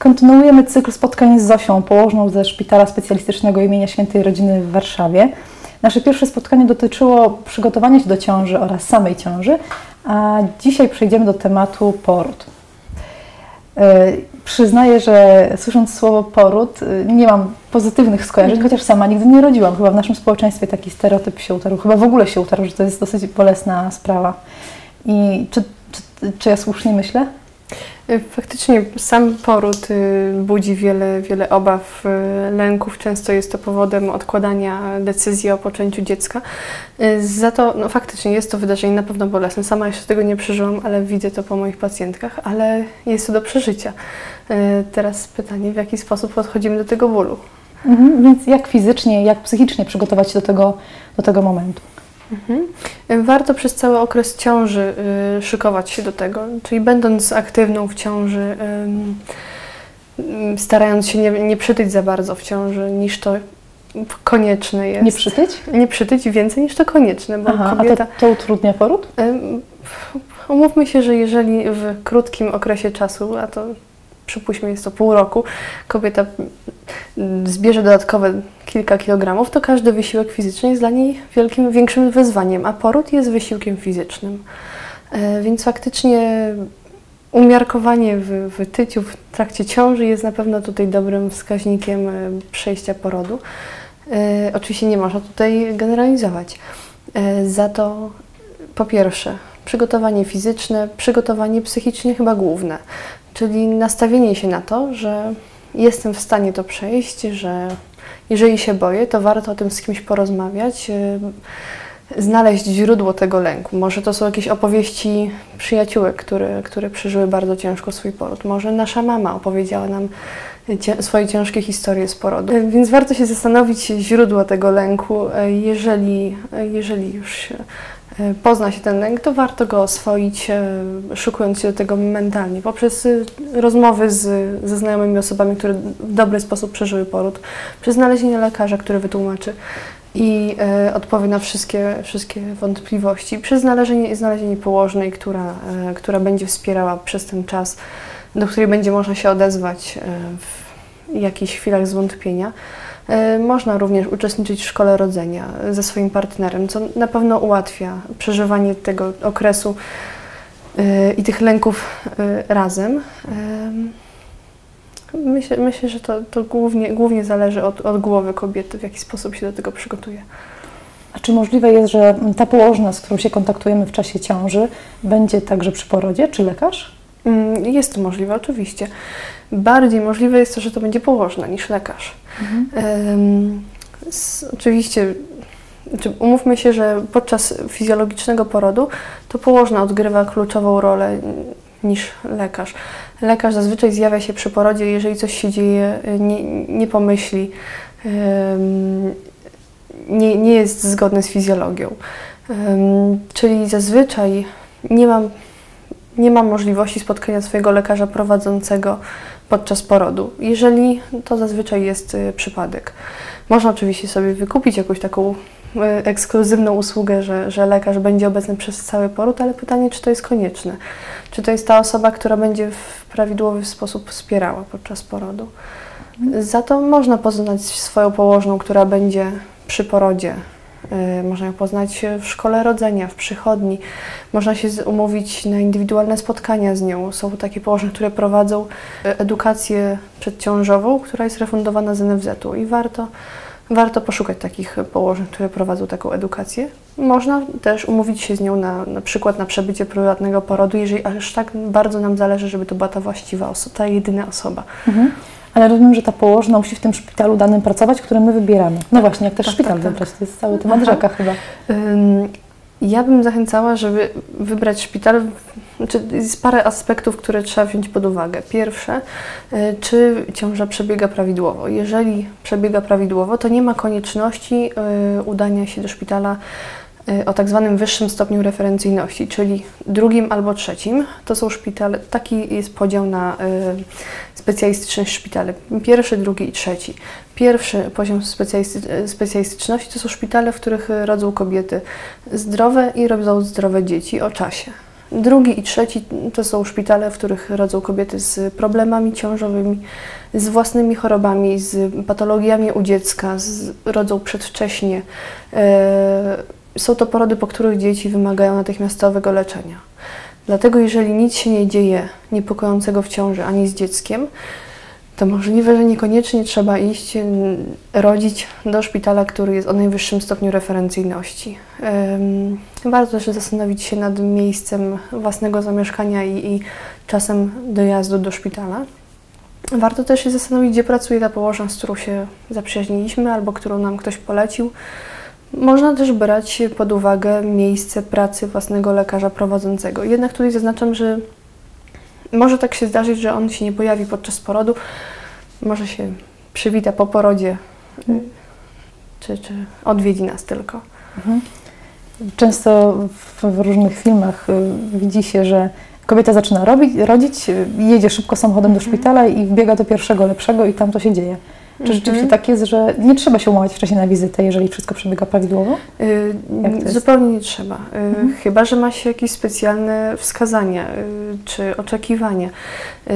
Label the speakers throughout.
Speaker 1: Kontynuujemy cykl spotkań z Zosią, położną ze Szpitala Specjalistycznego imienia Świętej Rodziny w Warszawie. Nasze pierwsze spotkanie dotyczyło przygotowania się do ciąży oraz samej ciąży, a dzisiaj przejdziemy do tematu poród. E, przyznaję, że słysząc słowo poród e, nie mam pozytywnych skojarzeń, chociaż sama nigdy nie rodziłam. Chyba w naszym społeczeństwie taki stereotyp się utarł, chyba w ogóle się utarł, że to jest dosyć bolesna sprawa. I czy, czy, czy ja słusznie myślę?
Speaker 2: Y, faktycznie sam poród y, budzi wiele, wiele obaw, y, lęków. Często jest to powodem odkładania decyzji o poczęciu dziecka. Za to no, faktycznie jest to wydarzenie na pewno bolesne. Sama jeszcze tego nie przeżyłam, ale widzę to po moich pacjentkach, ale jest to do przeżycia. Teraz pytanie, w jaki sposób podchodzimy do tego bólu?
Speaker 1: Mhm, więc jak fizycznie, jak psychicznie przygotować się do tego, do tego momentu?
Speaker 2: Mhm. Warto przez cały okres ciąży y, szykować się do tego, czyli będąc aktywną w ciąży, y, starając się nie, nie przytyć za bardzo w ciąży, niż to konieczne jest.
Speaker 1: Nie przytyć?
Speaker 2: Nie przytyć więcej niż to konieczne,
Speaker 1: bo Aha, kobieta... A to, to utrudnia poród? Y,
Speaker 2: umówmy się, że jeżeli w krótkim okresie czasu, a to przypuśćmy jest to pół roku, kobieta zbierze dodatkowe kilka kilogramów, to każdy wysiłek fizyczny jest dla niej wielkim, większym wyzwaniem, a poród jest wysiłkiem fizycznym. E, więc faktycznie umiarkowanie w, w tyciu w trakcie ciąży jest na pewno tutaj dobrym wskaźnikiem e, przejścia porodu. E, oczywiście nie można tutaj generalizować. Za to po pierwsze przygotowanie fizyczne, przygotowanie psychiczne chyba główne, czyli nastawienie się na to, że jestem w stanie to przejść, że jeżeli się boję, to warto o tym z kimś porozmawiać, y, znaleźć źródło tego lęku. Może to są jakieś opowieści przyjaciółek, które, które przeżyły bardzo ciężko swój poród. Może nasza mama opowiedziała nam swoje ciężkie historie z porodu. Y, więc warto się zastanowić źródło tego lęku, y, jeżeli, jeżeli już pozna się ten lęk, to warto go oswoić, e, szukując się do tego mentalnie, poprzez y, rozmowy z, ze znajomymi osobami, które w dobry sposób przeżyły poród, przez znalezienie lekarza, który wytłumaczy i e, odpowie na wszystkie, wszystkie wątpliwości, przez znalezienie, znalezienie położnej, która, e, która będzie wspierała przez ten czas, do której będzie można się odezwać e, w jakichś chwilach zwątpienia. E, można również uczestniczyć w szkole rodzenia ze swoim partnerem, co na pewno ułatwia przeżywanie tego okresu e, i tych lęków e, razem. Myślę, myślę że to, to głównie, głównie zależy od, od głowy kobiety, w jaki sposób się do tego przygotuje.
Speaker 1: A czy możliwe jest, że ta położna, z którą się kontaktujemy w czasie ciąży, będzie także przy porodzie, czy lekarz?
Speaker 2: Mm, jest to możliwe, oczywiście. Bardziej możliwe jest to, że to będzie położna niż lekarz. Mhm. oczywiście, znaczy umówmy się, że podczas fizjologicznego porodu to położna odgrywa kluczową rolę niż lekarz. Lekarz zazwyczaj zjawia się przy porodzie, jeżeli coś się dzieje, nie, nie pomyśli, nie, nie jest zgodny z fizjologią. Czyli zazwyczaj nie mam, nie mam możliwości spotkania swojego lekarza prowadzącego podczas porodu, jeżeli to zazwyczaj jest y, przypadek. Można oczywiście sobie wykupić jakąś taką y, ekskluzywną usługę, że, że lekarz będzie obecny przez cały poród, ale pytanie, czy to jest konieczne? Czy to jest ta osoba, która będzie w prawidłowy sposób wspierała podczas porodu? Za to można poznać swoją położną, która będzie przy porodzie można ją poznać w szkole rodzenia, w przychodni. Można się umówić na indywidualne spotkania z nią. Są takie położne, które prowadzą y, edukację przedciążową, która jest refundowana z NFZ-u i warto, warto poszukać takich położeń, które prowadzą taką edukację. Można też umówić się z nią na, na przykład na przebycie prywatnego porodu, jeżeli aż tak bardzo nam zależy, żeby to była ta właściwa osoba, ta jedyna osoba. Mhm
Speaker 1: ale rozumiem, że ta położna musi w tym szpitalu danym pracować, który my wybieramy. No właśnie, jak też tak, szpital tak, tak. wybrać, to jest cały temat rzeka chyba.
Speaker 2: Ja bym zachęcała, żeby wybrać szpital. Znaczy jest parę aspektów, które trzeba wziąć pod uwagę. Pierwsze, y, czy ciąża przebiega prawidłowo. Jeżeli przebiega prawidłowo, to nie ma konieczności y, udania się do szpitala Y, o tak zwanym wyższym stopniu referencyjności, czyli drugim albo trzecim. To są szpitale, taki jest podział na y, specjalistyczność szpitale. Pierwszy, drugi i trzeci. Pierwszy poziom specjalisty, specjalistyczności to są szpitale, w których rodzą kobiety zdrowe i rodzą zdrowe dzieci o czasie. Drugi i trzeci to są szpitale, w których rodzą kobiety z problemami ciążowymi, z własnymi chorobami, z patologiami u dziecka, z, rodzą przedwcześnie. E, są to porody, po których dzieci wymagają natychmiastowego leczenia. Dlatego jeżeli nic się nie dzieje niepokojącego w ciąży ani z dzieckiem, to możliwe, że niekoniecznie trzeba iść rodzić do szpitala, który jest o najwyższym stopniu referencyjności. Warto też zastanowić się nad miejscem własnego zamieszkania i, i czasem dojazdu do szpitala. Warto też się zastanowić, gdzie pracuje ta położna, z którą się zaprzyjaźniliśmy albo którą nam ktoś polecił. Można też brać pod uwagę miejsce pracy własnego lekarza prowadzącego. Jednak tutaj zaznaczam, że może tak się zdarzyć, że on się nie pojawi podczas porodu, może się przywita po porodzie, mhm. czy, czy odwiedzi nas tylko. Mhm.
Speaker 1: Często w, w, różnych filmach y, widzi się, że kobieta zaczyna robić, rodzić, jedzie szybko samochodem do mhm. szpitala i wbiega do pierwszego lepszego i tam to się dzieje. Czy mhm. rzeczywiście tak jest, że nie trzeba się umawiać wcześniej na wizytę, jeżeli wszystko przebiega prawidłowo?
Speaker 2: Yy, zupełnie nie trzeba. Yy, mhm. Chyba, że ma się jakieś specjalne wskazania yy, czy oczekiwania. Y,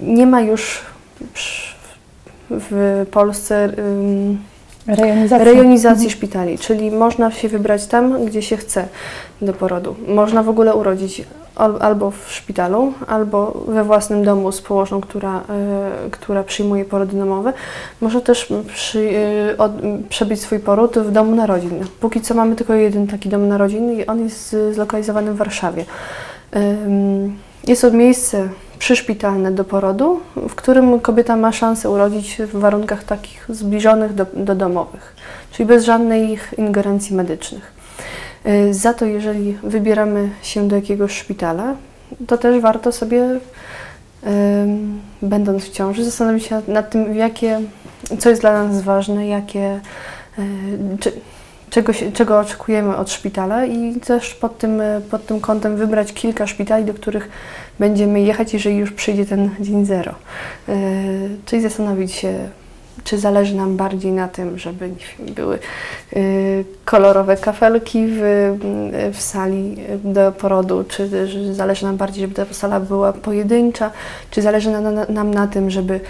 Speaker 2: nie ma już w Polsce
Speaker 1: Rejonizacji.
Speaker 2: rejonizacji mhm. szpitali, czyli można się wybrać tam, gdzie się chce do porodu. Można w ogóle urodzić albo w szpitalu, albo we własnym domu z położną, która, y, która przyjmuje porody domowe. Może też przy, y, od, przebyć swój poród w domu narodzin. Póki co mamy tylko jeden taki dom narodzin i on jest zlokalizowany w Warszawie. Y, jest to miejsce przyszpitalne do porodu, w którym kobieta ma szansę urodzić w warunkach takich zbliżonych do, do domowych, czyli bez żadnej ingerencji medycznych. Y, za to, jeżeli wybieramy się do jakiegoś szpitala, to też warto sobie, będąc w ciąży, zastanowić się nad tym, jakie, co jest dla nas ważne, jakie, y, czy, czego, czego oczekujemy od szpitala i też pod tym, pod tym kątem wybrać kilka szpitali, do których będziemy jechać, jeżeli już przyjdzie ten dzień zero. Yy, czyli zastanowić się, czy zależy nam bardziej na tym, żeby były yy, kolorowe kafelki w, w sali do porodu, czy zależy nam bardziej, żeby ta sala była pojedyncza, czy zależy nam na tym, żeby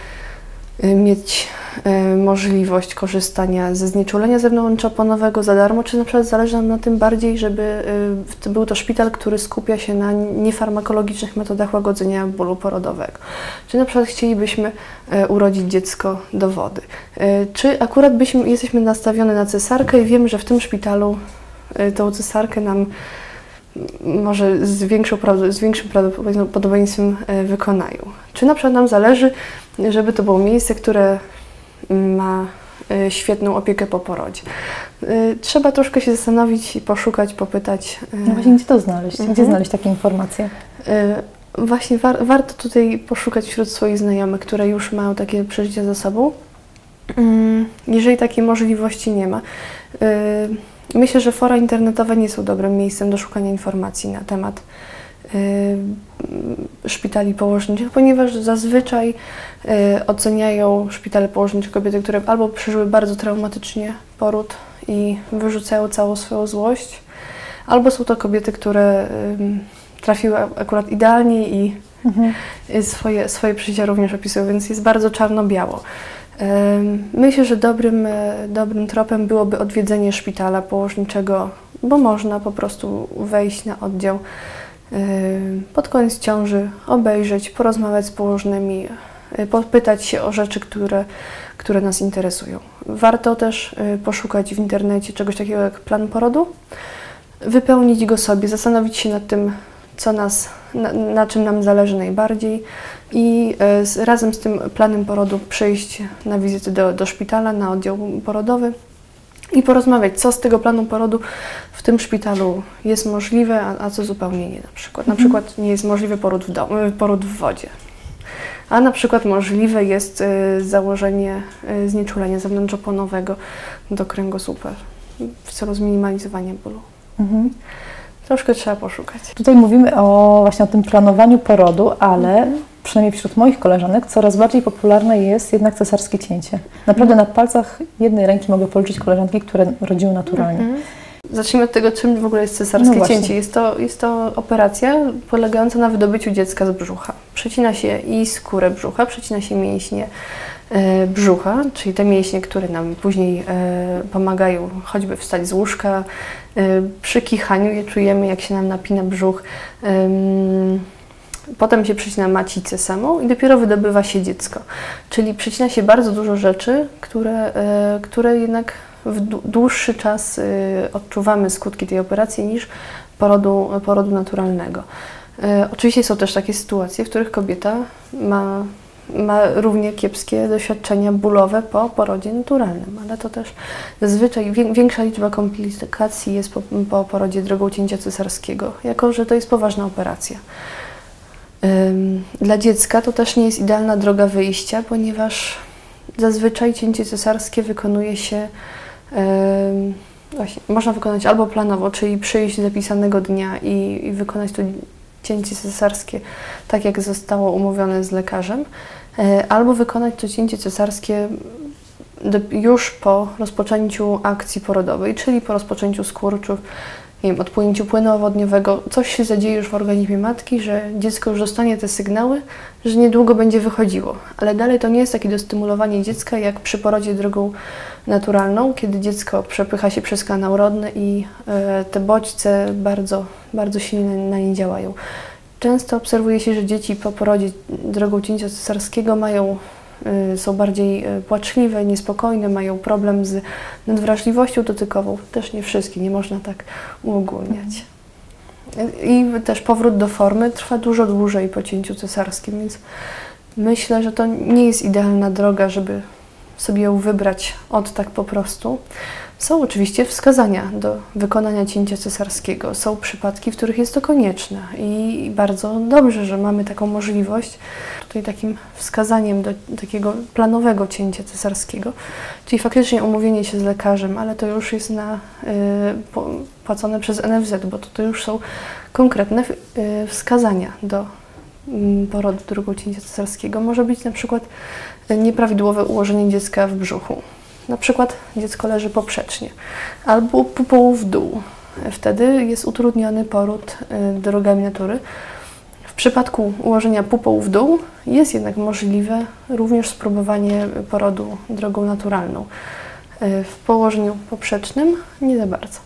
Speaker 2: mieć y, możliwość korzystania ze znieczulenia zewnątrzoponowego za darmo, czy na przykład zależy nam na tym bardziej, żeby y, był to szpital, który skupia się na niefarmakologicznych metodach łagodzenia bólu porodowego. Czy na przykład chcielibyśmy urodzić dziecko do wody. Czy akurat byśmy, jesteśmy nastawione na cesarkę i wiemy, że w tym szpitalu tą cesarkę nam może z, większą, z większym prawdopodobieństwem wykonają. Czy na przykład nam zależy żeby to było miejsce, które ma y, świetną opiekę po porodzie. Y, trzeba troszkę się zastanowić i poszukać, popytać.
Speaker 1: Y, no właśnie, gdzie to znaleźć? Gdzie mhm. znaleźć takie informacje?
Speaker 2: Właśnie war, warto tutaj poszukać wśród swoich znajomych, które już mają takie przeżycia za sobą. Mm, jeżeli takiej możliwości nie ma, myślę, że fora internetowe nie są dobrym miejscem do szukania informacji na temat szpitali położniczych, ponieważ zazwyczaj y, oceniają szpitale położnicze kobiety, które albo przeżyły bardzo traumatycznie poród i wyrzucają całą swoją złość, albo są to kobiety, które trafiły akurat idealnie i mhm. swoje, swoje przeżycia również opisują, więc jest bardzo czarno-biało. Myślę, że dobrym, dobrym tropem byłoby odwiedzenie szpitala położniczego, bo można po prostu wejść na oddział pod koniec ciąży obejrzeć, porozmawiać z położnymi, y, popytać się o rzeczy, które, które nas interesują. Warto też y, poszukać w internecie czegoś takiego jak plan porodu, wypełnić go sobie, zastanowić się nad tym, co nas, na, na czym nam zależy najbardziej i z, razem z tym planem porodu przyjść na wizytę do, do szpitala, na oddział porodowy i porozmawiać, co z tego planu porodu w tym szpitalu jest możliwe, a, a co zupełnie nie na przykład. Na mhm. przykład nie jest możliwy poród w, domu, poród w wodzie. A na przykład możliwe jest y, założenie y, znieczulenia zewnątrzoponowego do kręgosłupa w celu zminimalizowania bólu. Mhm. Troszkę trzeba poszukać.
Speaker 1: Tutaj mówimy o właśnie o tym planowaniu porodu, ale mhm przynajmniej wśród moich koleżanek, coraz bardziej popularne jest jednak cesarskie cięcie. Naprawdę na palcach jednej ręki mogę policzyć koleżanki, które rodziły naturalnie. Mhm.
Speaker 2: zacznijmy od tego, czym w ogóle jest cesarskie
Speaker 1: No
Speaker 2: cięcie. Jest to, jest to operacja polegająca na wydobyciu dziecka z brzucha. Przecina się i skórę brzucha, przecina się mięśnie e, brzucha, czyli te mięśnie, które nam później e, pomagają choćby wstać z łóżka. E, przy kichaniu je czujemy, jak się nam napina brzuch. Ym, Potem się przecina macicę samą i dopiero wydobywa się dziecko. Czyli przecina się bardzo dużo rzeczy, które, e, które jednak w dłu- dłuższy czas e, odczuwamy skutki tej operacji niż porodu, porodu naturalnego. E, Oczywiście są też takie sytuacje, w których kobieta ma, ma równie kiepskie doświadczenia bólowe po porodzie naturalnym, ale to też zazwyczaj wię- większa liczba komplikacji jest po, po porodzie drogą cięcia cesarskiego, jako że to jest poważna operacja. Dla dziecka to też nie jest idealna droga wyjścia, ponieważ zazwyczaj cięcie cesarskie wykonuje się, właśnie, można wykonać albo planowo, czyli przyjść zapisanego dnia i, i wykonać to cięcie cesarskie tak, jak zostało umówione z lekarzem, e, albo wykonać to cięcie cesarskie już po rozpoczęciu akcji porodowej, czyli po rozpoczęciu skurczów, nie wiem, odpłynięciu płynu owodniowego, coś się zadzieje już w organizmie matki, że dziecko już dostanie te sygnały, że niedługo będzie wychodziło. Ale dalej to nie jest takie dostymulowanie dziecka jak przy porodzie drogą naturalną, kiedy dziecko przepycha się przez kanał rodny i e, te bodźce bardzo, bardzo silnie na nie działają. Często obserwuje się, że dzieci po porodzie drogą cięcia cesarskiego mają, y, są bardziej y, płaczliwe, niespokojne, mają problem z nadwrażliwością dotykową. Też nie wszystkie, nie można tak uogólniać. I też powrót do formy trwa dużo dłużej po cięciu cesarskim, więc myślę, że to nie jest idealna droga, żeby sobie ją wybrać od tak po prostu. Są oczywiście wskazania do wykonania cięcia cesarskiego. Są przypadki, w których jest to konieczne i bardzo dobrze, że mamy taką możliwość. Tutaj takim wskazaniem do takiego planowego cięcia cesarskiego, czyli faktycznie umówienie się z lekarzem, ale to już jest na, y, płacone przez NFZ, bo to, to już są konkretne y, wskazania do mm, porodu drugą cięcia cesarskiego. Może być na przykład nieprawidłowe ułożenie dziecka w brzuchu. Na przykład dziecko leży poprzecznie albo pupą w dół. Wtedy jest utrudniony poród y, drogami natury. W przypadku ułożenia pupą w dół jest jednak możliwe również spróbowanie porodu drogą naturalną. Y, W położeniu poprzecznym nie za bardzo.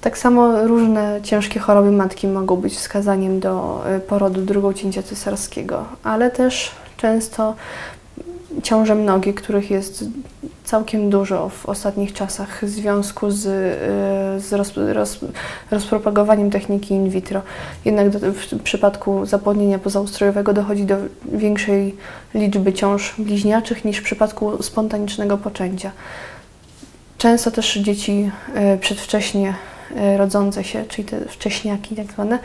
Speaker 2: Tak samo różne ciężkie choroby matki mogą być wskazaniem do y, porodu drugą cięcia cesarskiego, ale też często ciąże mnogie, których jest całkiem dużo w ostatnich czasach w związku z, y, z roz, roz, rozpropagowaniem techniki in vitro. Jednak do, w przypadku zapłodnienia pozaustrojowego dochodzi do większej liczby ciąż bliźniaczych niż w przypadku spontanicznego poczęcia. Często też dzieci y, przedwcześnie rodzące się, czyli te wcześniaki tak zwane,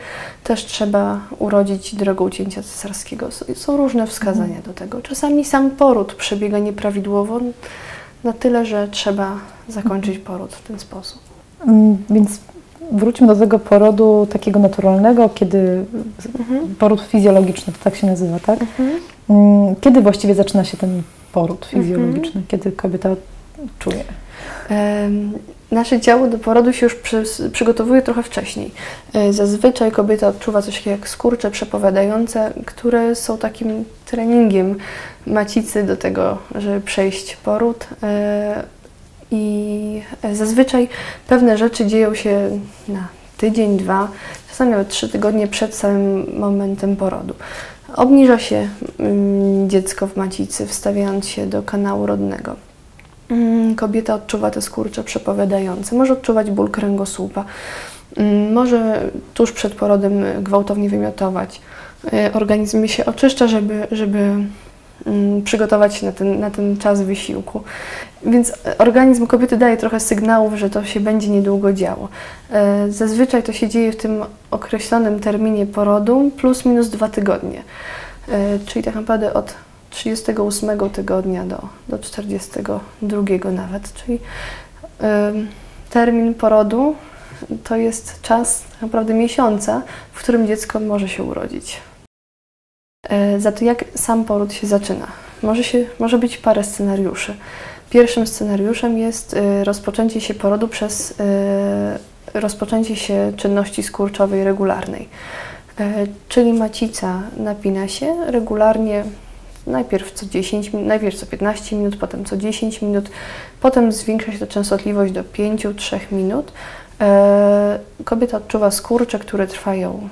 Speaker 2: też trzeba urodzić drogą cięcia cesarskiego. Są różne wskazania do tego. Czasami sam poród przebiega nieprawidłowo, na tyle, że trzeba zakończyć poród w ten sposób.
Speaker 1: Mm, Więc wróćmy do tego porodu takiego naturalnego, kiedy poród fizjologiczny, to tak się nazywa, tak? Mm, Kiedy właściwie zaczyna się ten poród fizjologiczny? Kiedy kobieta czuje?
Speaker 2: Nasze ciało do porodu się już przy, przygotowuje trochę wcześniej. E, Zazwyczaj kobieta odczuwa coś jak skurcze przepowiadające, które są takim treningiem macicy do tego, żeby przejść poród. E, I zazwyczaj pewne rzeczy dzieją się na tydzień, dwa, czasami nawet trzy tygodnie przed samym momentem porodu. Obniża się mm, dziecko w macicy, wstawiając się do kanału rodnego. Mm, Kobieta odczuwa te skurcze przepowiadające, może odczuwać ból kręgosłupa, mm, może tuż przed porodem gwałtownie wymiotować. Y, Organizm się oczyszcza, żeby, żeby mm, przygotować się na ten, na ten czas wysiłku. Więc e, organizm kobiety daje trochę sygnałów, że to się będzie niedługo działo. Zazwyczaj to się dzieje w tym określonym terminie porodu plus minus dwa tygodnie. Czyli tak naprawdę od 38 tygodnia do, do 42 nawet, czyli ym, termin porodu to jest czas naprawdę miesiąca, w którym dziecko może się urodzić. E, Za to jak sam poród się zaczyna? Może, się, może być parę scenariuszy. Pierwszym scenariuszem jest e, rozpoczęcie się porodu przez e, rozpoczęcie się czynności skurczowej regularnej. Czyli macica napina się regularnie, najpierw co 10 minut, najpierw co 15 minut, potem co 10 minut, potem zwiększa się ta częstotliwość do 5-3 minut. E, kobieta odczuwa skurcze, które trwają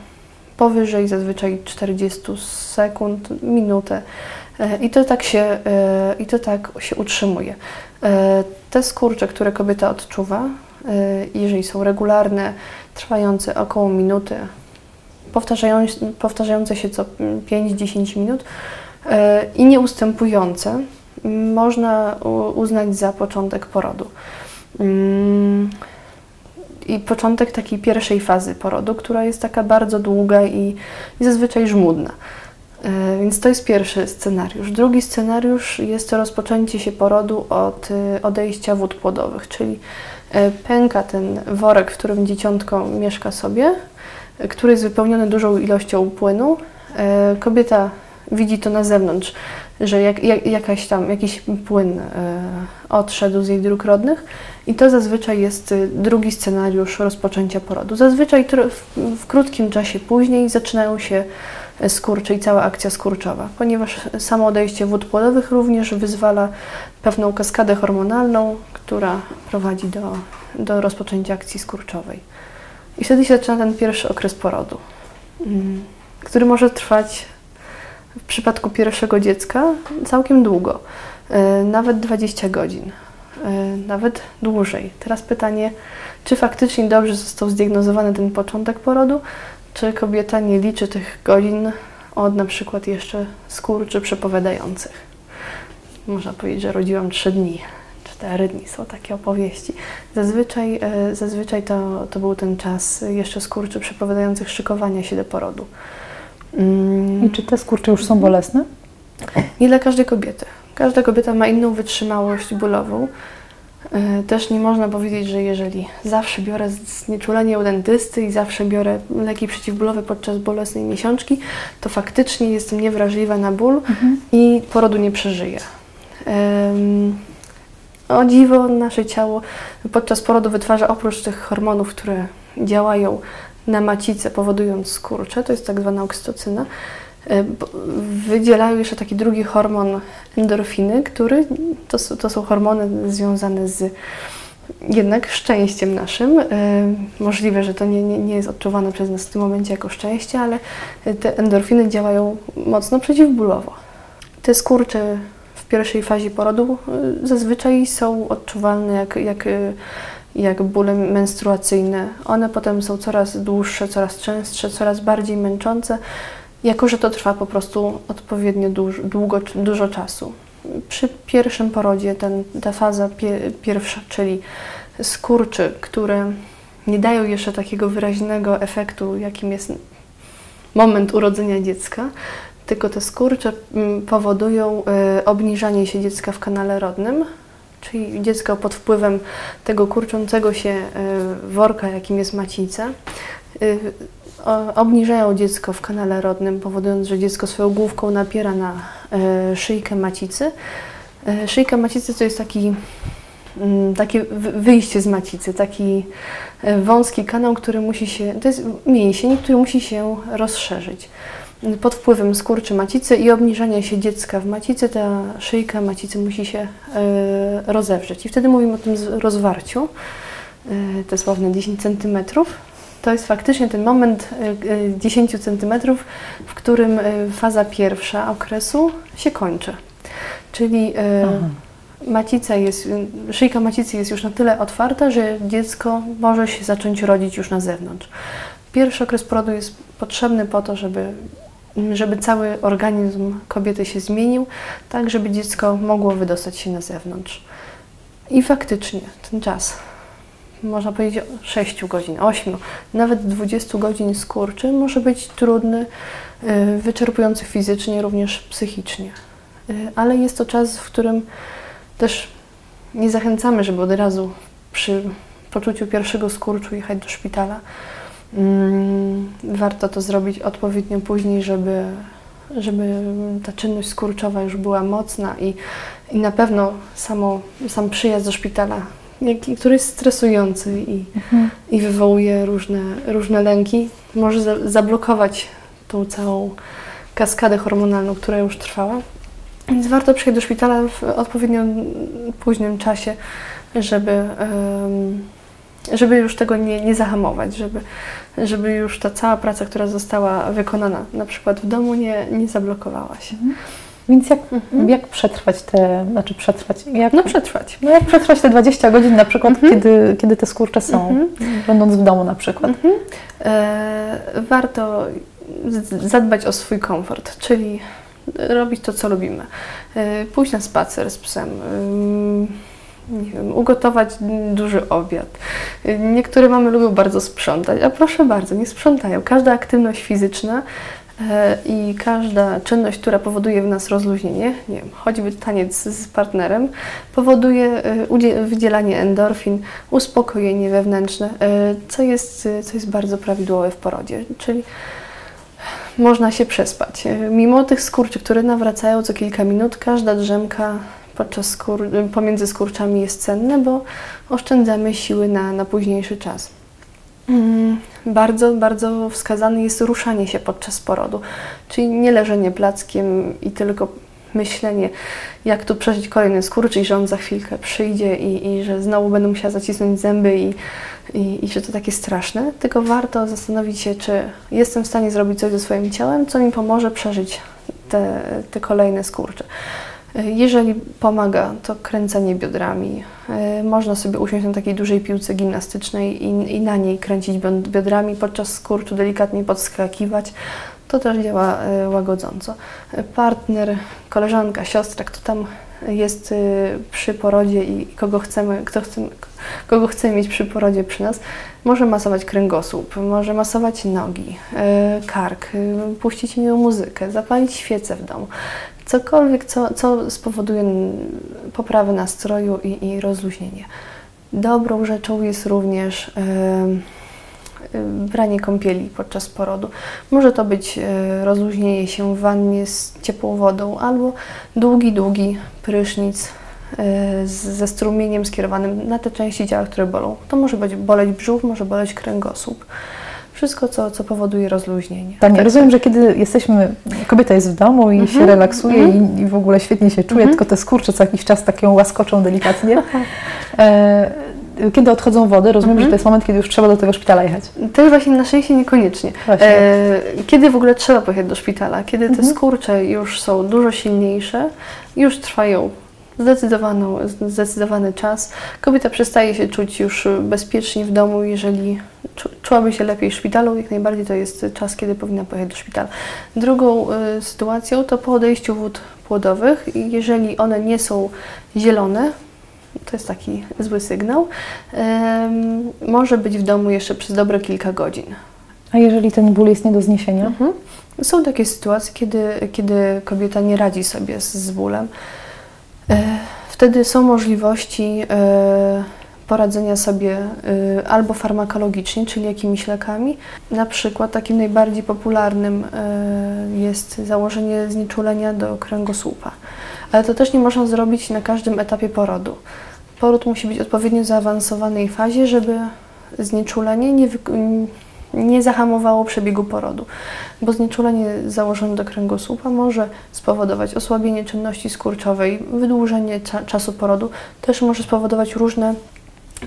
Speaker 2: powyżej zazwyczaj 40 sekund, minutę. E, I to tak się, i to tak się utrzymuje. Te skurcze, które kobieta odczuwa, jeżeli są regularne, trwające około minuty, powtarzające się co 5-10 minut e, i nieustępujące, można uznać za początek porodu. Mm, I początek takiej pierwszej fazy porodu, która jest taka bardzo długa i, i zazwyczaj żmudna. E, więc to jest pierwszy scenariusz. Drugi scenariusz jest to rozpoczęcie się porodu od e, odejścia wód płodowych, czyli pęka ten worek, w którym dzieciątko mieszka sobie, który jest wypełniony dużą ilością płynu. E, kobieta widzi to na zewnątrz, że jak, jak, jakaś tam, jakiś płyn e, odszedł z jej dróg rodnych i to zazwyczaj jest e, drugi scenariusz rozpoczęcia porodu. Zazwyczaj w, krótkim czasie później zaczynają się skurcze i cała akcja skurczowa, ponieważ samo odejście wód płodowych również wyzwala pewną kaskadę hormonalną, która prowadzi do, do rozpoczęcia akcji skurczowej. I wtedy się zaczyna ten pierwszy okres porodu, mm, który może trwać w przypadku pierwszego dziecka całkiem długo, e, nawet 20 godzin, e, nawet dłużej. Teraz pytanie, czy faktycznie dobrze został zdiagnozowany ten początek porodu, czy kobieta nie liczy tych godzin od na przykład jeszcze skurczy przepowiadających. Można powiedzieć, że rodziłam 3 dni cztery dni są takie opowieści. Zazwyczaj, e, zazwyczaj to, to był ten czas jeszcze skurczy przepowiadających szykowania się do porodu.
Speaker 1: Mm. I czy te skurcze już są bolesne?
Speaker 2: Nie dla każdej kobiety. Każda kobieta ma inną wytrzymałość bólową. E, też nie można powiedzieć, że jeżeli zawsze biorę znieczulenie u dentysty i zawsze biorę leki przeciwbólowe podczas bolesnej miesiączki, to faktycznie jestem niewrażliwa na ból mhm. i porodu nie przeżyję. Um, o dziwo, nasze ciało podczas porodu wytwarza oprócz tych hormonów, które działają na macicę, powodując skurcze, to jest tak zwana oksytocyna, e, wydzielają jeszcze taki drugi hormon endorfiny, który to, to są hormony związane z jednak szczęściem naszym. E, możliwe, że to nie, nie, nie jest odczuwane przez nas w tym momencie jako szczęście, ale te endorfiny działają mocno przeciwbólowo. Te skurcze pierwszej fazie porodu y, zazwyczaj są odczuwalne jak, jak, jak bóle menstruacyjne. One potem są coraz dłuższe, coraz częstsze, coraz bardziej męczące, jako że to trwa po prostu odpowiednio dużo, długo, dużo czasu. Przy pierwszym porodzie ten, ta faza pie, pierwsza, czyli skurczy, które nie dają jeszcze takiego wyraźnego efektu, jakim jest moment urodzenia dziecka, tylko te skurcze mm, powodują y, obniżanie się dziecka w kanale rodnym, czyli dziecko pod wpływem tego kurczącego się y, worka, jakim jest macica, y, obniżają dziecko w kanale rodnym, powodując, że dziecko swoją główką napiera na szyjkę macicy. Szyjka macicy to jest taki mm, takie wyjście z macicy, taki wąski kanał, który musi się, to jest mięsień, który musi się rozszerzyć pod wpływem skurczy macicy i obniżania się dziecka w macicy, ta szyjka macicy musi się y, rozewrzeć. I wtedy mówimy o tym rozwarciu, y, te sławne 10 cm. To jest faktycznie ten moment y, 10 cm, w którym faza pierwsza okresu się kończy. Czyli macica jest, szyjka macicy jest już na tyle otwarta, że dziecko może się zacząć rodzić już na zewnątrz. Pierwszy okres porodu jest potrzebny po to, żeby żeby cały organizm kobiety się zmienił, tak żeby dziecko mogło wydostać się na zewnątrz. I faktycznie ten czas, można powiedzieć 6 godzin, 8, nawet 20 godzin skurczy może być trudny, y, wyczerpujący fizycznie, również psychicznie. Y, ale jest to czas, w którym też nie zachęcamy, żeby od razu przy poczuciu pierwszego skurczu jechać do szpitala warto to zrobić odpowiednio później, żeby, żeby ta czynność skurczowa już była mocna i, i na pewno samo, sam przyjazd do szpitala który jest stresujący i,
Speaker 1: Mhm.
Speaker 2: i wywołuje różne, różne lęki, może za, zablokować tą całą kaskadę hormonalną, która już trwała. Więc warto przyjść do szpitala w odpowiednio późnym czasie, żeby, żeby już tego nie, nie zahamować, żeby, żeby już ta cała praca, która została wykonana na przykład w domu, nie, nie zablokowała się.
Speaker 1: Więc jak,
Speaker 2: Mhm.
Speaker 1: jak przetrwać te, znaczy przetrwać, jak,
Speaker 2: No przetrwać.
Speaker 1: no jak przetrwać te 20 godzin na przykład,
Speaker 2: Mhm.
Speaker 1: kiedy, kiedy te skurcze są,
Speaker 2: Mhm.
Speaker 1: będąc w domu na przykład.
Speaker 2: E, warto zadbać o swój komfort, czyli robić to, co lubimy. E, pójść na spacer z psem, ym, nie wiem, ugotować duży obiad. Niektóre mamy lubią bardzo sprzątać, a proszę bardzo, nie sprzątają. Każda aktywność fizyczna e, i każda czynność, która powoduje w nas rozluźnienie, nie wiem, choćby taniec z partnerem, powoduje e, wydzielanie endorfin, uspokojenie wewnętrzne, e, co jest, co jest bardzo prawidłowe w porodzie, czyli można się przespać. Mimo tych skurczy, które nawracają co kilka minut, każda drzemka podczas skór, pomiędzy skurczami jest cenne, bo oszczędzamy siły na, na późniejszy czas. Mm, Bardzo, bardzo wskazane jest ruszanie się podczas porodu, czyli nie leżenie plackiem i tylko myślenie, jak tu przeżyć kolejny skurcz i że on za chwilkę przyjdzie i, i że znowu będę musiała zacisnąć zęby i, i, i że to takie straszne, tylko warto zastanowić się, czy jestem w stanie zrobić coś ze swoim ciałem, co mi pomoże przeżyć te, te kolejne skurcze. Jeżeli pomaga, to kręcenie biodrami. E, Można sobie usiąść na takiej dużej piłce gimnastycznej i, i na niej kręcić biod- biodrami, podczas skurczu delikatnie podskakiwać. To też działa e, łagodząco. E, Partner, koleżanka, siostra, kto tam jest przy porodzie i kogo chcemy, kto chce, kogo chcemy mieć przy porodzie przy nas, może masować kręgosłup, może masować nogi, kark, puścić miłą muzykę, zapalić świecę w domu. Cokolwiek, co, co spowoduje poprawę nastroju i, i rozluźnienie. Dobrą rzeczą jest również branie kąpieli podczas porodu. Może to być e, rozluźnienie się w wannie z ciepłą wodą albo długi, długi prysznic e, ze strumieniem skierowanym na te części ciała, które bolą. To może być boleć brzuch, może boleć kręgosłup. Wszystko, co, co powoduje rozluźnienie.
Speaker 1: Tania,
Speaker 2: Tak,
Speaker 1: rozumiem, że kiedy jesteśmy, kobieta jest w domu i się relaksuje
Speaker 2: mhm.
Speaker 1: i, i w ogóle świetnie się czuje,
Speaker 2: Mhm.
Speaker 1: tylko te skurcze co jakiś czas tak ją łaskoczą delikatnie. E, kiedy odchodzą wody, rozumiem,
Speaker 2: Mhm.
Speaker 1: że to jest moment, kiedy już trzeba do tego szpitala jechać.
Speaker 2: Też właśnie na szczęście niekoniecznie. E, kiedy w ogóle trzeba pojechać do szpitala? Kiedy te
Speaker 1: Mhm.
Speaker 2: skurcze już są dużo silniejsze, już trwają zdecydowaną, zdecydowany czas. Kobieta przestaje się czuć już bezpiecznie w domu, jeżeli czu, czułaby się lepiej w szpitalu, jak najbardziej to jest czas, kiedy powinna pojechać do szpitala. Drugą y, sytuacją to po odejściu wód płodowych, jeżeli one nie są zielone, to jest taki zły sygnał, em, może być w domu jeszcze przez dobre kilka godzin.
Speaker 1: A jeżeli ten ból jest nie do zniesienia?
Speaker 2: Mhm. Są takie sytuacje, kiedy, kiedy kobieta nie radzi sobie z, z bólem. E, Wtedy są możliwości e, poradzenia sobie e, albo farmakologicznie, czyli jakimiś lekami. Na przykład takim najbardziej popularnym jest założenie znieczulenia do kręgosłupa. Ale to też nie można zrobić na każdym etapie porodu. Poród musi być w odpowiednio zaawansowanej fazie, żeby znieczulenie nie, wyk- nie zahamowało przebiegu porodu, bo znieczulenie założone do kręgosłupa może spowodować osłabienie czynności skurczowej, wydłużenie cza- czasu porodu, też może spowodować różne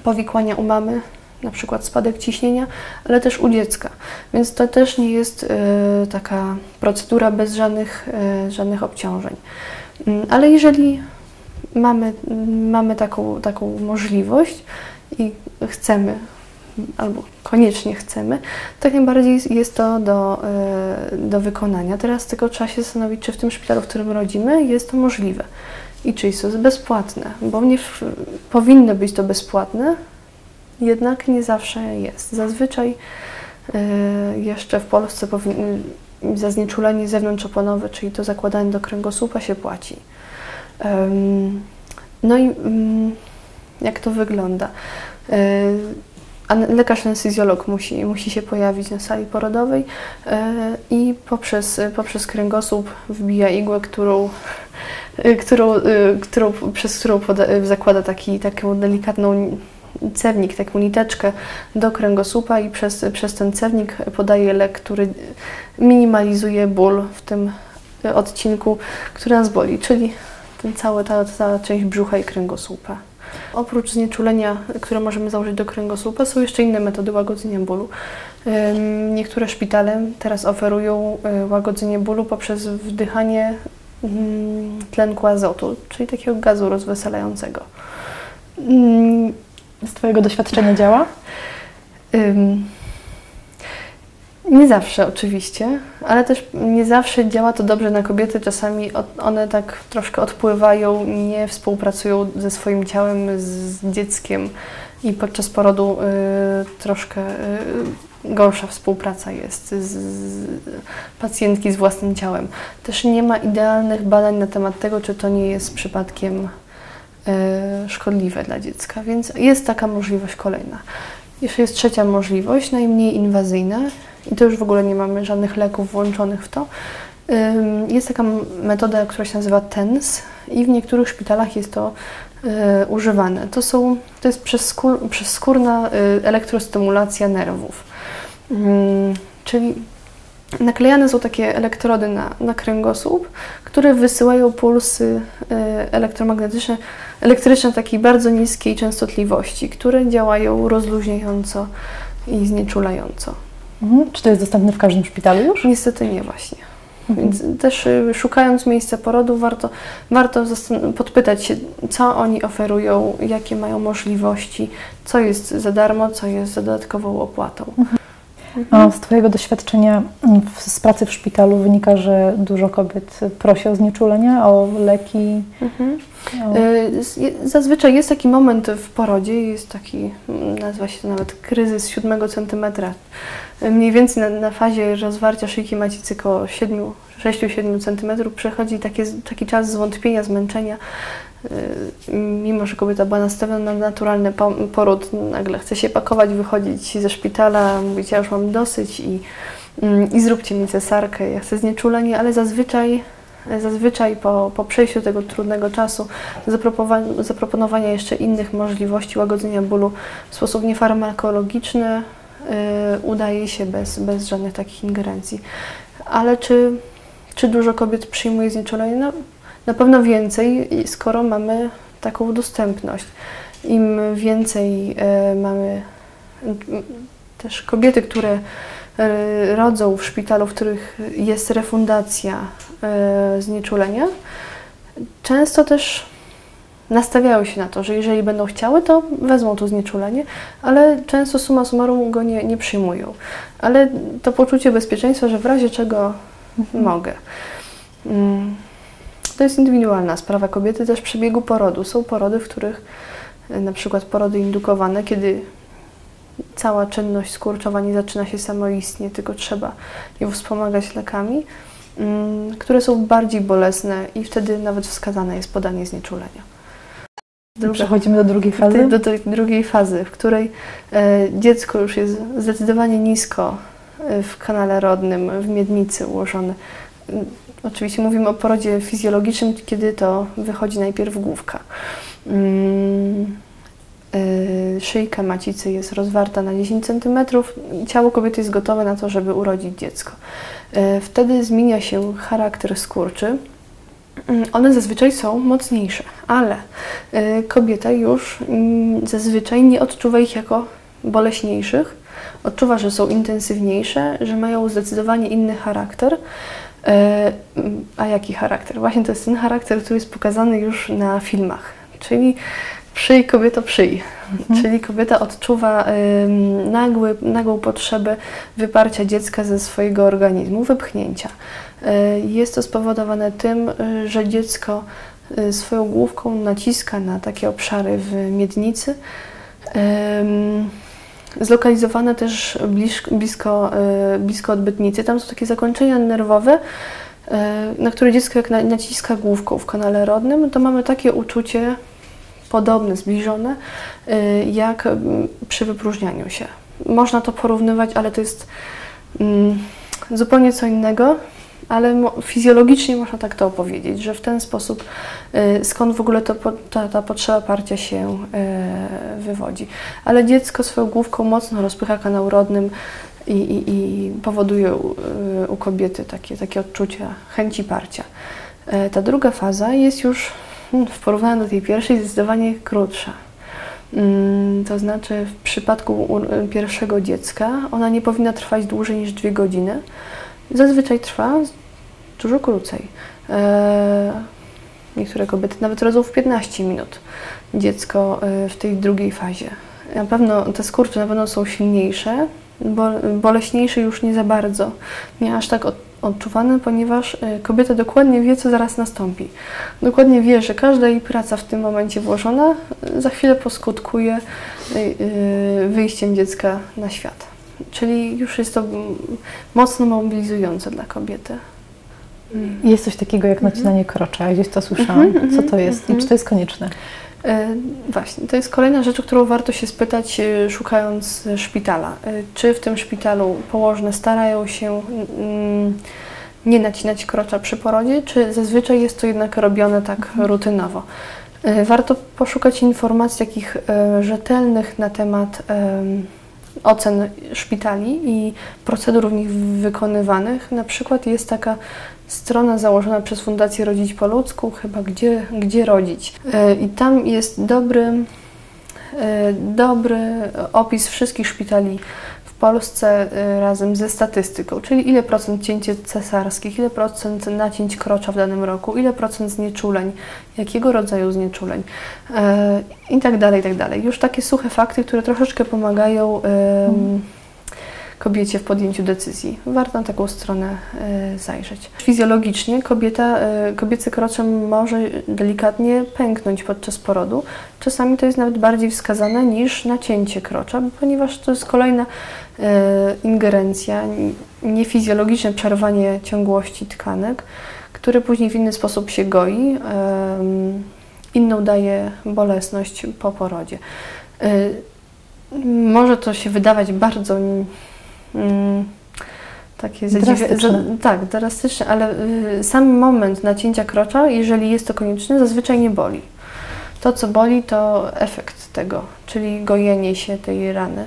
Speaker 2: powikłania u mamy, na przykład spadek ciśnienia, ale też u dziecka. Więc to też nie jest e, taka procedura bez żadnych, e, żadnych obciążeń. Mm, Ale jeżeli mamy, mamy taką, taką możliwość i chcemy, albo koniecznie chcemy, to jak najbardziej jest- to do, e, do wykonania. Teraz tylko trzeba się zastanowić, czy w tym szpitalu, w którym rodzimy, jest to możliwe i czy jest to bezpłatne, bo nie w, powinno być to bezpłatne, jednak nie zawsze jest. Zazwyczaj e, jeszcze w Polsce za znieczulenie zewnątrzoponowe, czyli to zakładanie do kręgosłupa się płaci. No i mm, jak to wygląda? E, Lekarz anestezjolog musi, musi się pojawić na sali porodowej e, i poprzez, poprzez kręgosłup wbija igłę, którą y, którą, y, którą, przez którą poda, zakłada taki, taką delikatną cewnik, taką niteczkę do kręgosłupa i przez, przez ten cewnik podaje lek, który minimalizuje ból w tym odcinku, który nas boli, czyli ten cały, ta, ta część brzucha i kręgosłupa. Oprócz znieczulenia, które możemy założyć do kręgosłupa, są jeszcze inne metody łagodzenia bólu. Niektóre szpitale teraz oferują y, łagodzenie bólu poprzez wdychanie mm, tlenku azotu, czyli takiego gazu rozweselającego. Ym,
Speaker 1: Z Twojego doświadczenia działa?
Speaker 2: Nie zawsze oczywiście, ale też nie zawsze działa to dobrze na kobiety. Czasami one tak troszkę odpływają, nie współpracują ze swoim ciałem, z dzieckiem i podczas porodu y, troszkę y, gorsza współpraca jest z, z pacjentki z własnym ciałem. Też nie ma idealnych badań na temat tego, czy to nie jest przypadkiem y, szkodliwe dla dziecka, więc jest taka możliwość kolejna. Jeszcze jest trzecia możliwość, najmniej inwazyjna i to już w ogóle nie mamy żadnych leków włączonych w to. Jest taka metoda, która się nazywa TENS i w niektórych szpitalach jest to y, używane. To, są, to jest przezskór, przezskórna y, elektrostymulacja nerwów. Czyli naklejane są takie elektrody na, na kręgosłup, które wysyłają pulsy y, elektromagnetyczne, elektryczne takiej bardzo niskiej częstotliwości, które działają rozluźniająco i znieczulająco.
Speaker 1: Mhm. Czy to jest dostępne w każdym szpitalu już?
Speaker 2: Niestety nie właśnie.
Speaker 1: Mhm.
Speaker 2: Więc też y, szukając miejsca porodu warto, warto podpytać się, co oni oferują, jakie mają możliwości, co jest za darmo, co jest za dodatkową opłatą.
Speaker 1: A z Twojego doświadczenia mm, w- z pracy w szpitalu wynika, że dużo kobiet prosi o znieczulenia, o leki.
Speaker 2: Mhm.
Speaker 1: O...
Speaker 2: Z- je- Zazwyczaj jest taki moment w porodzie, jest taki, mm, nazywa się to nawet kryzys siódmego centymetra. Y, Mniej więcej na, na fazie rozwarcia szyjki macicy około 6-7 centymetrów przechodzi takie, taki czas zwątpienia, zmęczenia. Y, Mimo, że kobieta była nastawiona na naturalny po- poród, nagle chce się pakować, wychodzić ze szpitala, mówić, ja już mam dosyć i, mm, i zróbcie mi cesarkę, ja chcę znieczulenie, ale zazwyczaj Zazwyczaj po, po przejściu tego trudnego czasu, zaproponowania jeszcze innych możliwości łagodzenia bólu w sposób niefarmakologiczny y, udaje się bez, bez żadnych takich ingerencji. Ale czy, czy dużo kobiet przyjmuje znieczulenie? No, na pewno więcej, skoro mamy taką dostępność. Im więcej y, mamy y, też kobiety, które rodzą w szpitalu, w których jest refundacja znieczulenia, często też nastawiają się na to, że jeżeli będą chciały, to wezmą to znieczulenie, ale często summa summarum go nie, nie przyjmują. Ale to poczucie bezpieczeństwa, że w razie czego mogę. Mm, To jest indywidualna sprawa kobiety, też przebiegu porodu. Są porody, w których y, na przykład porody indukowane, kiedy cała czynność skurczowa nie zaczyna się samoistnie, tylko trzeba ją wspomagać lekami, które są bardziej bolesne i wtedy nawet wskazane jest podanie znieczulenia. Druga-
Speaker 1: Przechodzimy do drugiej fazy.
Speaker 2: do, tej drugiej fazy, w której e, dziecko już jest zdecydowanie nisko e, w kanale rodnym, w miednicy ułożone. Mm, Oczywiście mówimy o porodzie fizjologicznym, kiedy to wychodzi najpierw główka. E, Szyjka macicy jest rozwarta na 10 cm ciało kobiety jest gotowe na to, żeby urodzić dziecko. E, Wtedy zmienia się charakter skurczy. Mm, One zazwyczaj są mocniejsze, ale y, kobieta już mm, zazwyczaj nie odczuwa ich jako boleśniejszych. Odczuwa, że są intensywniejsze, że mają zdecydowanie inny charakter. Y, mm, A jaki charakter? Właśnie to jest ten charakter, który jest pokazany już na filmach, czyli przyj kobieto przyj. Czyli kobieta odczuwa ym, nagły, nagłą potrzebę wyparcia dziecka ze swojego organizmu, wypchnięcia. Y, Jest to spowodowane tym, y, że dziecko y, swoją główką naciska na takie obszary w miednicy. Zlokalizowane też blisko, blisko, y, blisko odbytnicy. Tam są takie zakończenia nerwowe, y, na które dziecko jak na- naciska główką w kanale rodnym, to mamy takie uczucie podobne, zbliżone, y, jak mm, przy wypróżnianiu się. Można to porównywać, ale to jest mm, zupełnie co innego. ale fizjologicznie można tak to opowiedzieć, że w ten sposób y, skąd w ogóle to, ta, ta potrzeba parcia się y, wywodzi. Ale dziecko swoją główką mocno rozpycha kanał rodnym i, i, i powoduje u, u kobiety takie, takie odczucia chęci parcia. Ta druga faza jest już w porównaniu do tej pierwszej zdecydowanie krótsza. Mm, To znaczy, w przypadku u- pierwszego dziecka ona nie powinna trwać dłużej niż dwie godziny. Zazwyczaj trwa dużo krócej. E, Niektóre kobiety nawet rodzą w 15 minut dziecko e, w tej drugiej fazie. Na pewno te skurcze na pewno są silniejsze, bo, boleśniejsze już nie za bardzo, nie aż tak od, odczuwane, ponieważ e, kobieta dokładnie wie, co zaraz nastąpi. Dokładnie wie, że każda jej praca w tym momencie włożona e, za chwilę poskutkuje e, wyjściem dziecka na świat. Czyli już jest to mocno mobilizujące dla kobiety.
Speaker 1: Jest coś takiego jak nacinanie krocza, ja gdzieś to słyszałam.
Speaker 2: Mhm,
Speaker 1: Co to jest i
Speaker 2: mhm.
Speaker 1: czy to jest konieczne?
Speaker 2: E, Właśnie, to jest kolejna rzecz, o którą warto się spytać, e, szukając szpitala. E, Czy w tym szpitalu położne starają się nie nacinać krocza przy porodzie, czy zazwyczaj jest to jednak robione tak rutynowo? E, Warto poszukać informacji takich rzetelnych na temat em, ocen szpitali i procedur w nich wykonywanych. Na przykład jest taka strona założona przez Fundację Rodzić po ludzku, chyba gdzie, gdzie rodzić. E, I tam jest dobry, e, dobry opis wszystkich szpitali w Polsce e, razem ze statystyką, czyli ile procent cięcie cesarskich, ile procent nacięć krocza w danym roku, ile procent znieczuleń, jakiego rodzaju znieczuleń i tak dalej, i tak dalej. Już takie suche fakty, które troszeczkę pomagają em, kobiecie w podjęciu decyzji. Warto na taką stronę e, zajrzeć. Fizjologicznie kobieta, e, kobiece krocze może delikatnie pęknąć podczas porodu. Czasami to jest nawet bardziej wskazane niż nacięcie krocza, ponieważ to jest kolejna e, ingerencja, niefizjologiczne przerwanie ciągłości tkanek, które później w inny sposób się goi. Inną daje bolesność po porodzie. Może to się wydawać bardzo mm, takie
Speaker 1: Drastyczne.
Speaker 2: tak, drastyczne, ale y, sam moment nacięcia krocza, jeżeli jest to konieczne, zazwyczaj nie boli. To, co boli, to efekt tego, czyli gojenie się tej rany.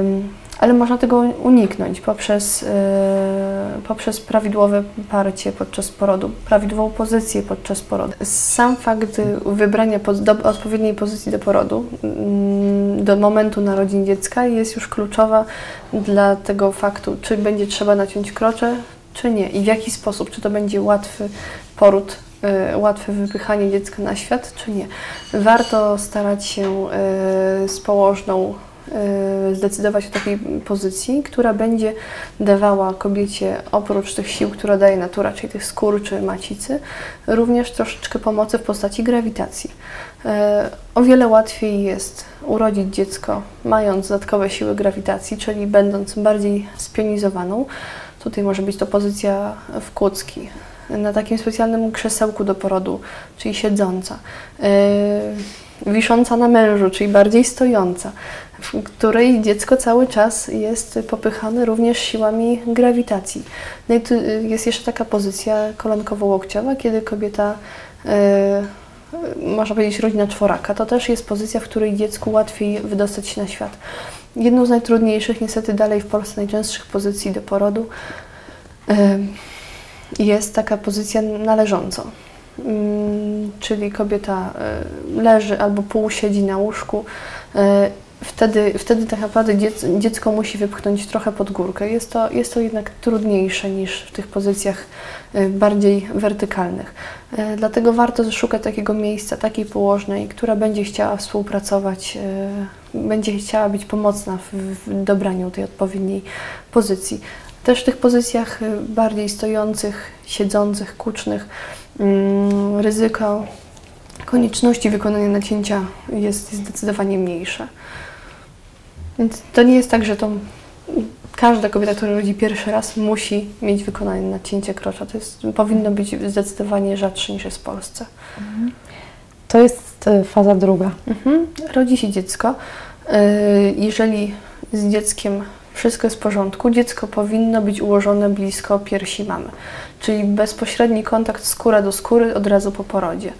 Speaker 2: Ym, ale można tego uniknąć poprzez, y, poprzez prawidłowe parcie podczas porodu, prawidłową pozycję podczas porodu. Sam fakt wybrania odpowiedniej pozycji do porodu, mm, do momentu narodzin dziecka jest już kluczowa dla tego faktu, czy będzie trzeba naciąć krocze, czy nie i w jaki sposób, czy to będzie łatwy poród, y, łatwe wypychanie dziecka na świat, czy nie. Warto starać się y, z położną zdecydować o takiej pozycji, która będzie dawała kobiecie oprócz tych sił, które daje natura, czyli tych skór czy macicy, również troszeczkę pomocy w postaci grawitacji. E, O wiele łatwiej jest urodzić dziecko mając dodatkowe siły grawitacji, czyli będąc bardziej spionizowaną. Tutaj może być to pozycja w kłódzki, na takim specjalnym krzesełku do porodu, czyli siedząca. E, Wisząca na mężu, czyli bardziej stojąca, w której dziecko cały czas jest popychane również siłami grawitacji. No i tu y, jest jeszcze taka pozycja kolankowo-łokciowa, kiedy kobieta e, można powiedzieć rodzina czworaka, to też jest pozycja, w której dziecku łatwiej wydostać się na świat. Jedną z najtrudniejszych, niestety dalej w Polsce najczęstszych pozycji do porodu em, jest taka pozycja należąca. Mm, Czyli kobieta leży albo pół siedzi na łóżku. Wtedy, wtedy tak naprawdę dziec, dziecko musi wypchnąć trochę pod górkę. Jest to, jest to jednak trudniejsze niż w tych pozycjach e, bardziej wertykalnych. E, Dlatego warto szukać takiego miejsca, takiej położnej, która będzie chciała współpracować, e, będzie chciała być pomocna w, dobraniu tej odpowiedniej pozycji. Też w tych pozycjach bardziej stojących, siedzących, kucznych mm, ryzyko konieczności wykonania nacięcia jest zdecydowanie mniejsze. Więc to nie jest tak, że to każda kobieta, która rodzi pierwszy raz, musi mieć wykonane nacięcie krocza. To jest, powinno być zdecydowanie rzadsze niż jest w Polsce.
Speaker 1: To jest e, faza druga.
Speaker 2: Mhm. Rodzi się dziecko. Yy, Jeżeli z dzieckiem wszystko jest w porządku, dziecko powinno być ułożone blisko piersi mamy, czyli bezpośredni kontakt skóra do skóry od razu po porodzie.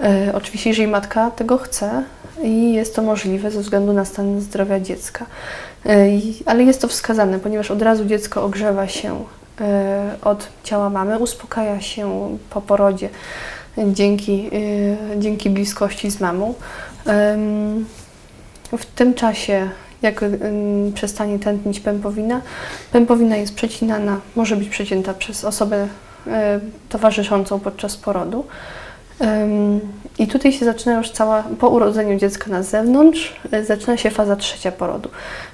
Speaker 2: E, oczywiście, jeżeli matka tego chce i jest to możliwe ze względu na stan zdrowia dziecka, e, ale jest to wskazane, ponieważ od razu dziecko ogrzewa się e, od ciała mamy, uspokaja się po porodzie dzięki, dzięki bliskości z mamą. W tym czasie, jak przestanie tętnić pępowina, pępowina jest przecinana, może być przecięta przez osobę towarzyszącą podczas porodu. I tutaj się zaczyna już cała, po urodzeniu dziecka na zewnątrz, e, zaczyna się faza trzecia porodu.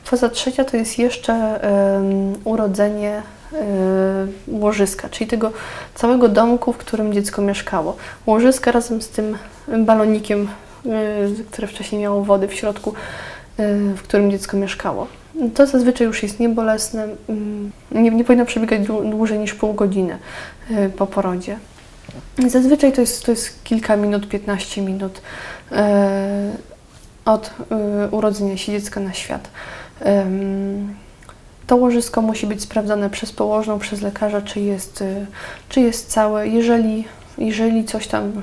Speaker 2: Faza trzecia to jest jeszcze urodzenie um, łożyska, czyli tego całego domku, w którym dziecko mieszkało. Łożyska razem z tym balonikiem, um, które wcześniej miało wody w środku, w którym dziecko mieszkało. To zazwyczaj już jest niebolesne, mm, nie, nie powinno przebiegać dłużej niż pół godziny po porodzie. Zazwyczaj to jest, to jest kilka minut, 15 minut e, od e, urodzenia się dziecka na świat. To łożysko musi być sprawdzone przez położną, przez lekarza, czy jest, e, czy jest całe. Jeżeli, jeżeli coś tam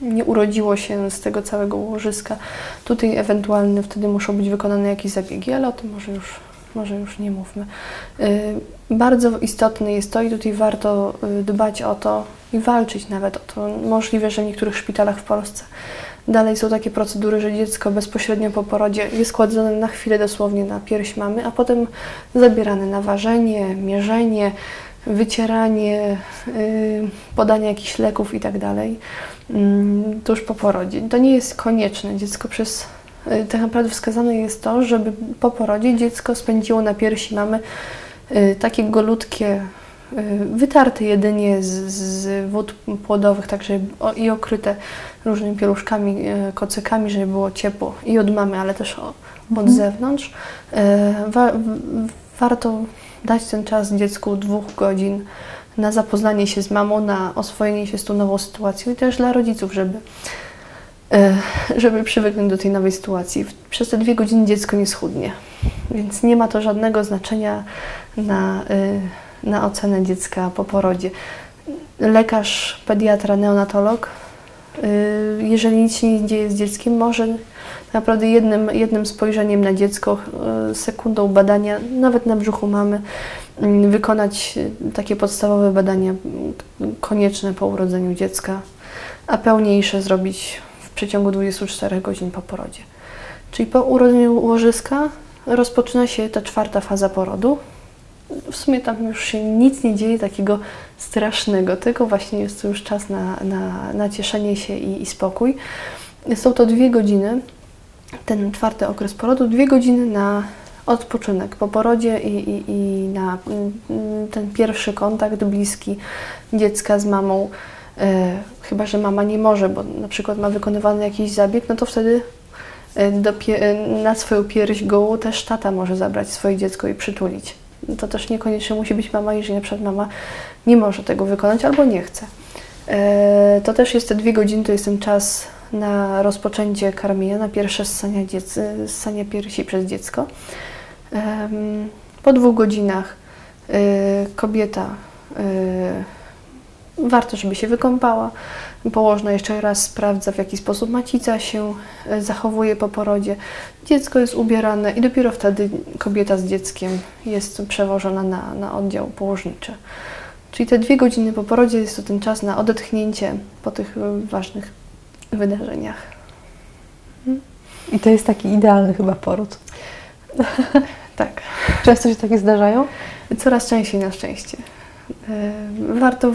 Speaker 2: nie urodziło się z tego całego łożyska, tutaj ewentualnie wtedy muszą być wykonane jakieś zabiegi, ale o tym może już może już nie mówmy. Bardzo istotne jest to i tutaj warto dbać o to i walczyć nawet o to. Możliwe, że w niektórych szpitalach w Polsce dalej są takie procedury, że dziecko bezpośrednio po porodzie jest kładzone na chwilę dosłownie na pierś mamy, a potem zabierane na ważenie, mierzenie, wycieranie, y, podanie jakichś leków itd. Tak mm, tuż po porodzie. To nie jest konieczne. Dziecko przez Y, tak naprawdę wskazane jest to, żeby po porodzie dziecko spędziło na piersi mamy y, takie golutkie, wytarte jedynie z, z wód płodowych, także i okryte różnymi pieluszkami, kocykami, żeby było ciepło i od mamy, ale też od mhm. zewnątrz. Wa warto dać ten czas dziecku dwóch godzin na zapoznanie się z mamą, na oswojenie się z tą nową sytuacją i też dla rodziców, żeby E, żeby przywyknąć do tej nowej sytuacji. Przez te dwie godziny dziecko nie schudnie, więc nie ma to żadnego znaczenia na, e, na ocenę dziecka po porodzie. Lekarz, pediatra, neonatolog, e, jeżeli nic się nie dzieje z dzieckiem, może naprawdę jednym, jednym spojrzeniem na dziecko, sekundą badania, nawet na brzuchu mamy, mm, wykonać takie podstawowe badania konieczne po urodzeniu dziecka, a pełniejsze zrobić w przeciągu 24 godzin po porodzie. Czyli po urodzeniu łożyska rozpoczyna się ta czwarta faza porodu. W sumie tam już się nic nie dzieje takiego strasznego, tylko właśnie jest to już czas na, na, na cieszenie się i, i spokój. Są to dwie godziny, ten czwarty okres porodu, dwie godziny na odpoczynek po porodzie i, i, i na mm, ten pierwszy kontakt bliski dziecka z mamą E, chyba, że mama nie może, bo na przykład ma wykonywany jakiś zabieg, no to wtedy e, e, na swoją pierś gołą też tata może zabrać swoje dziecko i przytulić. To też niekoniecznie musi być mama, jeżeli na przykład mama nie może tego wykonać albo nie chce. To też jest te dwie godziny, to jest ten czas na rozpoczęcie karmienia, na pierwsze ssania, dziec- ssania piersi przez dziecko. Po dwóch godzinach kobieta Warto, żeby się wykąpała. Położna jeszcze raz sprawdza, w jaki sposób macica się e, zachowuje po porodzie. Dziecko jest ubierane i dopiero wtedy kobieta z dzieckiem jest przewożona na, na oddział położniczy. Czyli te dwie godziny po porodzie jest to ten czas na odetchnięcie po tych e, ważnych wydarzeniach.
Speaker 1: I to jest taki idealny chyba poród.
Speaker 2: tak.
Speaker 1: Często się takie zdarzają?
Speaker 2: Coraz częściej na szczęście. E, warto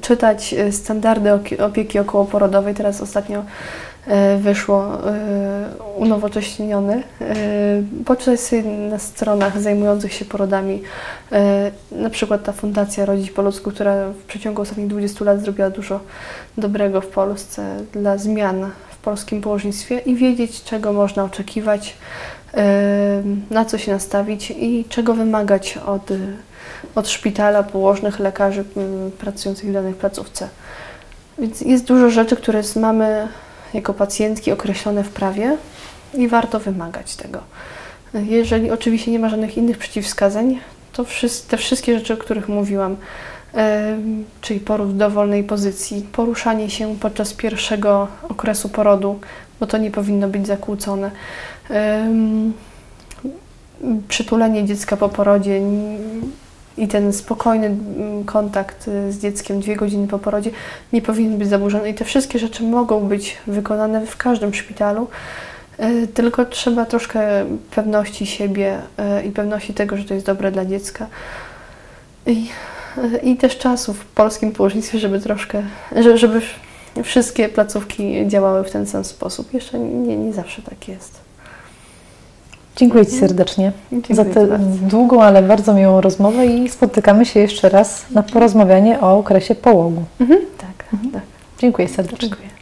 Speaker 2: czytać e, standardy opieki okołoporodowej. Teraz ostatnio e, wyszło unowocześniony. Poczytać sobie na stronach zajmujących się porodami, na przykład ta Fundacja Rodzić po ludzku, która w przeciągu ostatnich 20 lat zrobiła dużo dobrego w Polsce dla zmian w polskim położnictwie i wiedzieć, czego można oczekiwać, na co się nastawić i czego wymagać od od szpitala, położnych, lekarzy mm, pracujących w danej placówce. Więc jest dużo rzeczy, które mamy jako pacjentki określone w prawie i warto wymagać tego. Jeżeli oczywiście nie ma żadnych innych przeciwwskazań, to te wszystkie rzeczy, o których mówiłam, czyli poród w dowolnej pozycji, poruszanie się podczas pierwszego okresu porodu, bo to nie powinno być zakłócone, przytulenie dziecka po porodzie i ten spokojny mm, kontakt y, z dzieckiem dwie godziny po porodzie nie powinien być zaburzony i te wszystkie rzeczy mogą być wykonane w każdym szpitalu. Y, Tylko trzeba troszkę pewności siebie y, i pewności tego, że to jest dobre dla dziecka. I, i też czasu w polskim położnictwie, żeby troszkę, że- żeby wszystkie placówki działały w ten sam sposób. Jeszcze nie, nie zawsze tak jest.
Speaker 1: Dziękuję Ci serdecznie
Speaker 2: Dziękuję
Speaker 1: za tę długą, ale bardzo miłą rozmowę i spotykamy się jeszcze raz na porozmawianie o okresie połogu.
Speaker 2: Mhm, tak, tak.
Speaker 1: Dziękuję serdecznie.
Speaker 2: Dziękuję.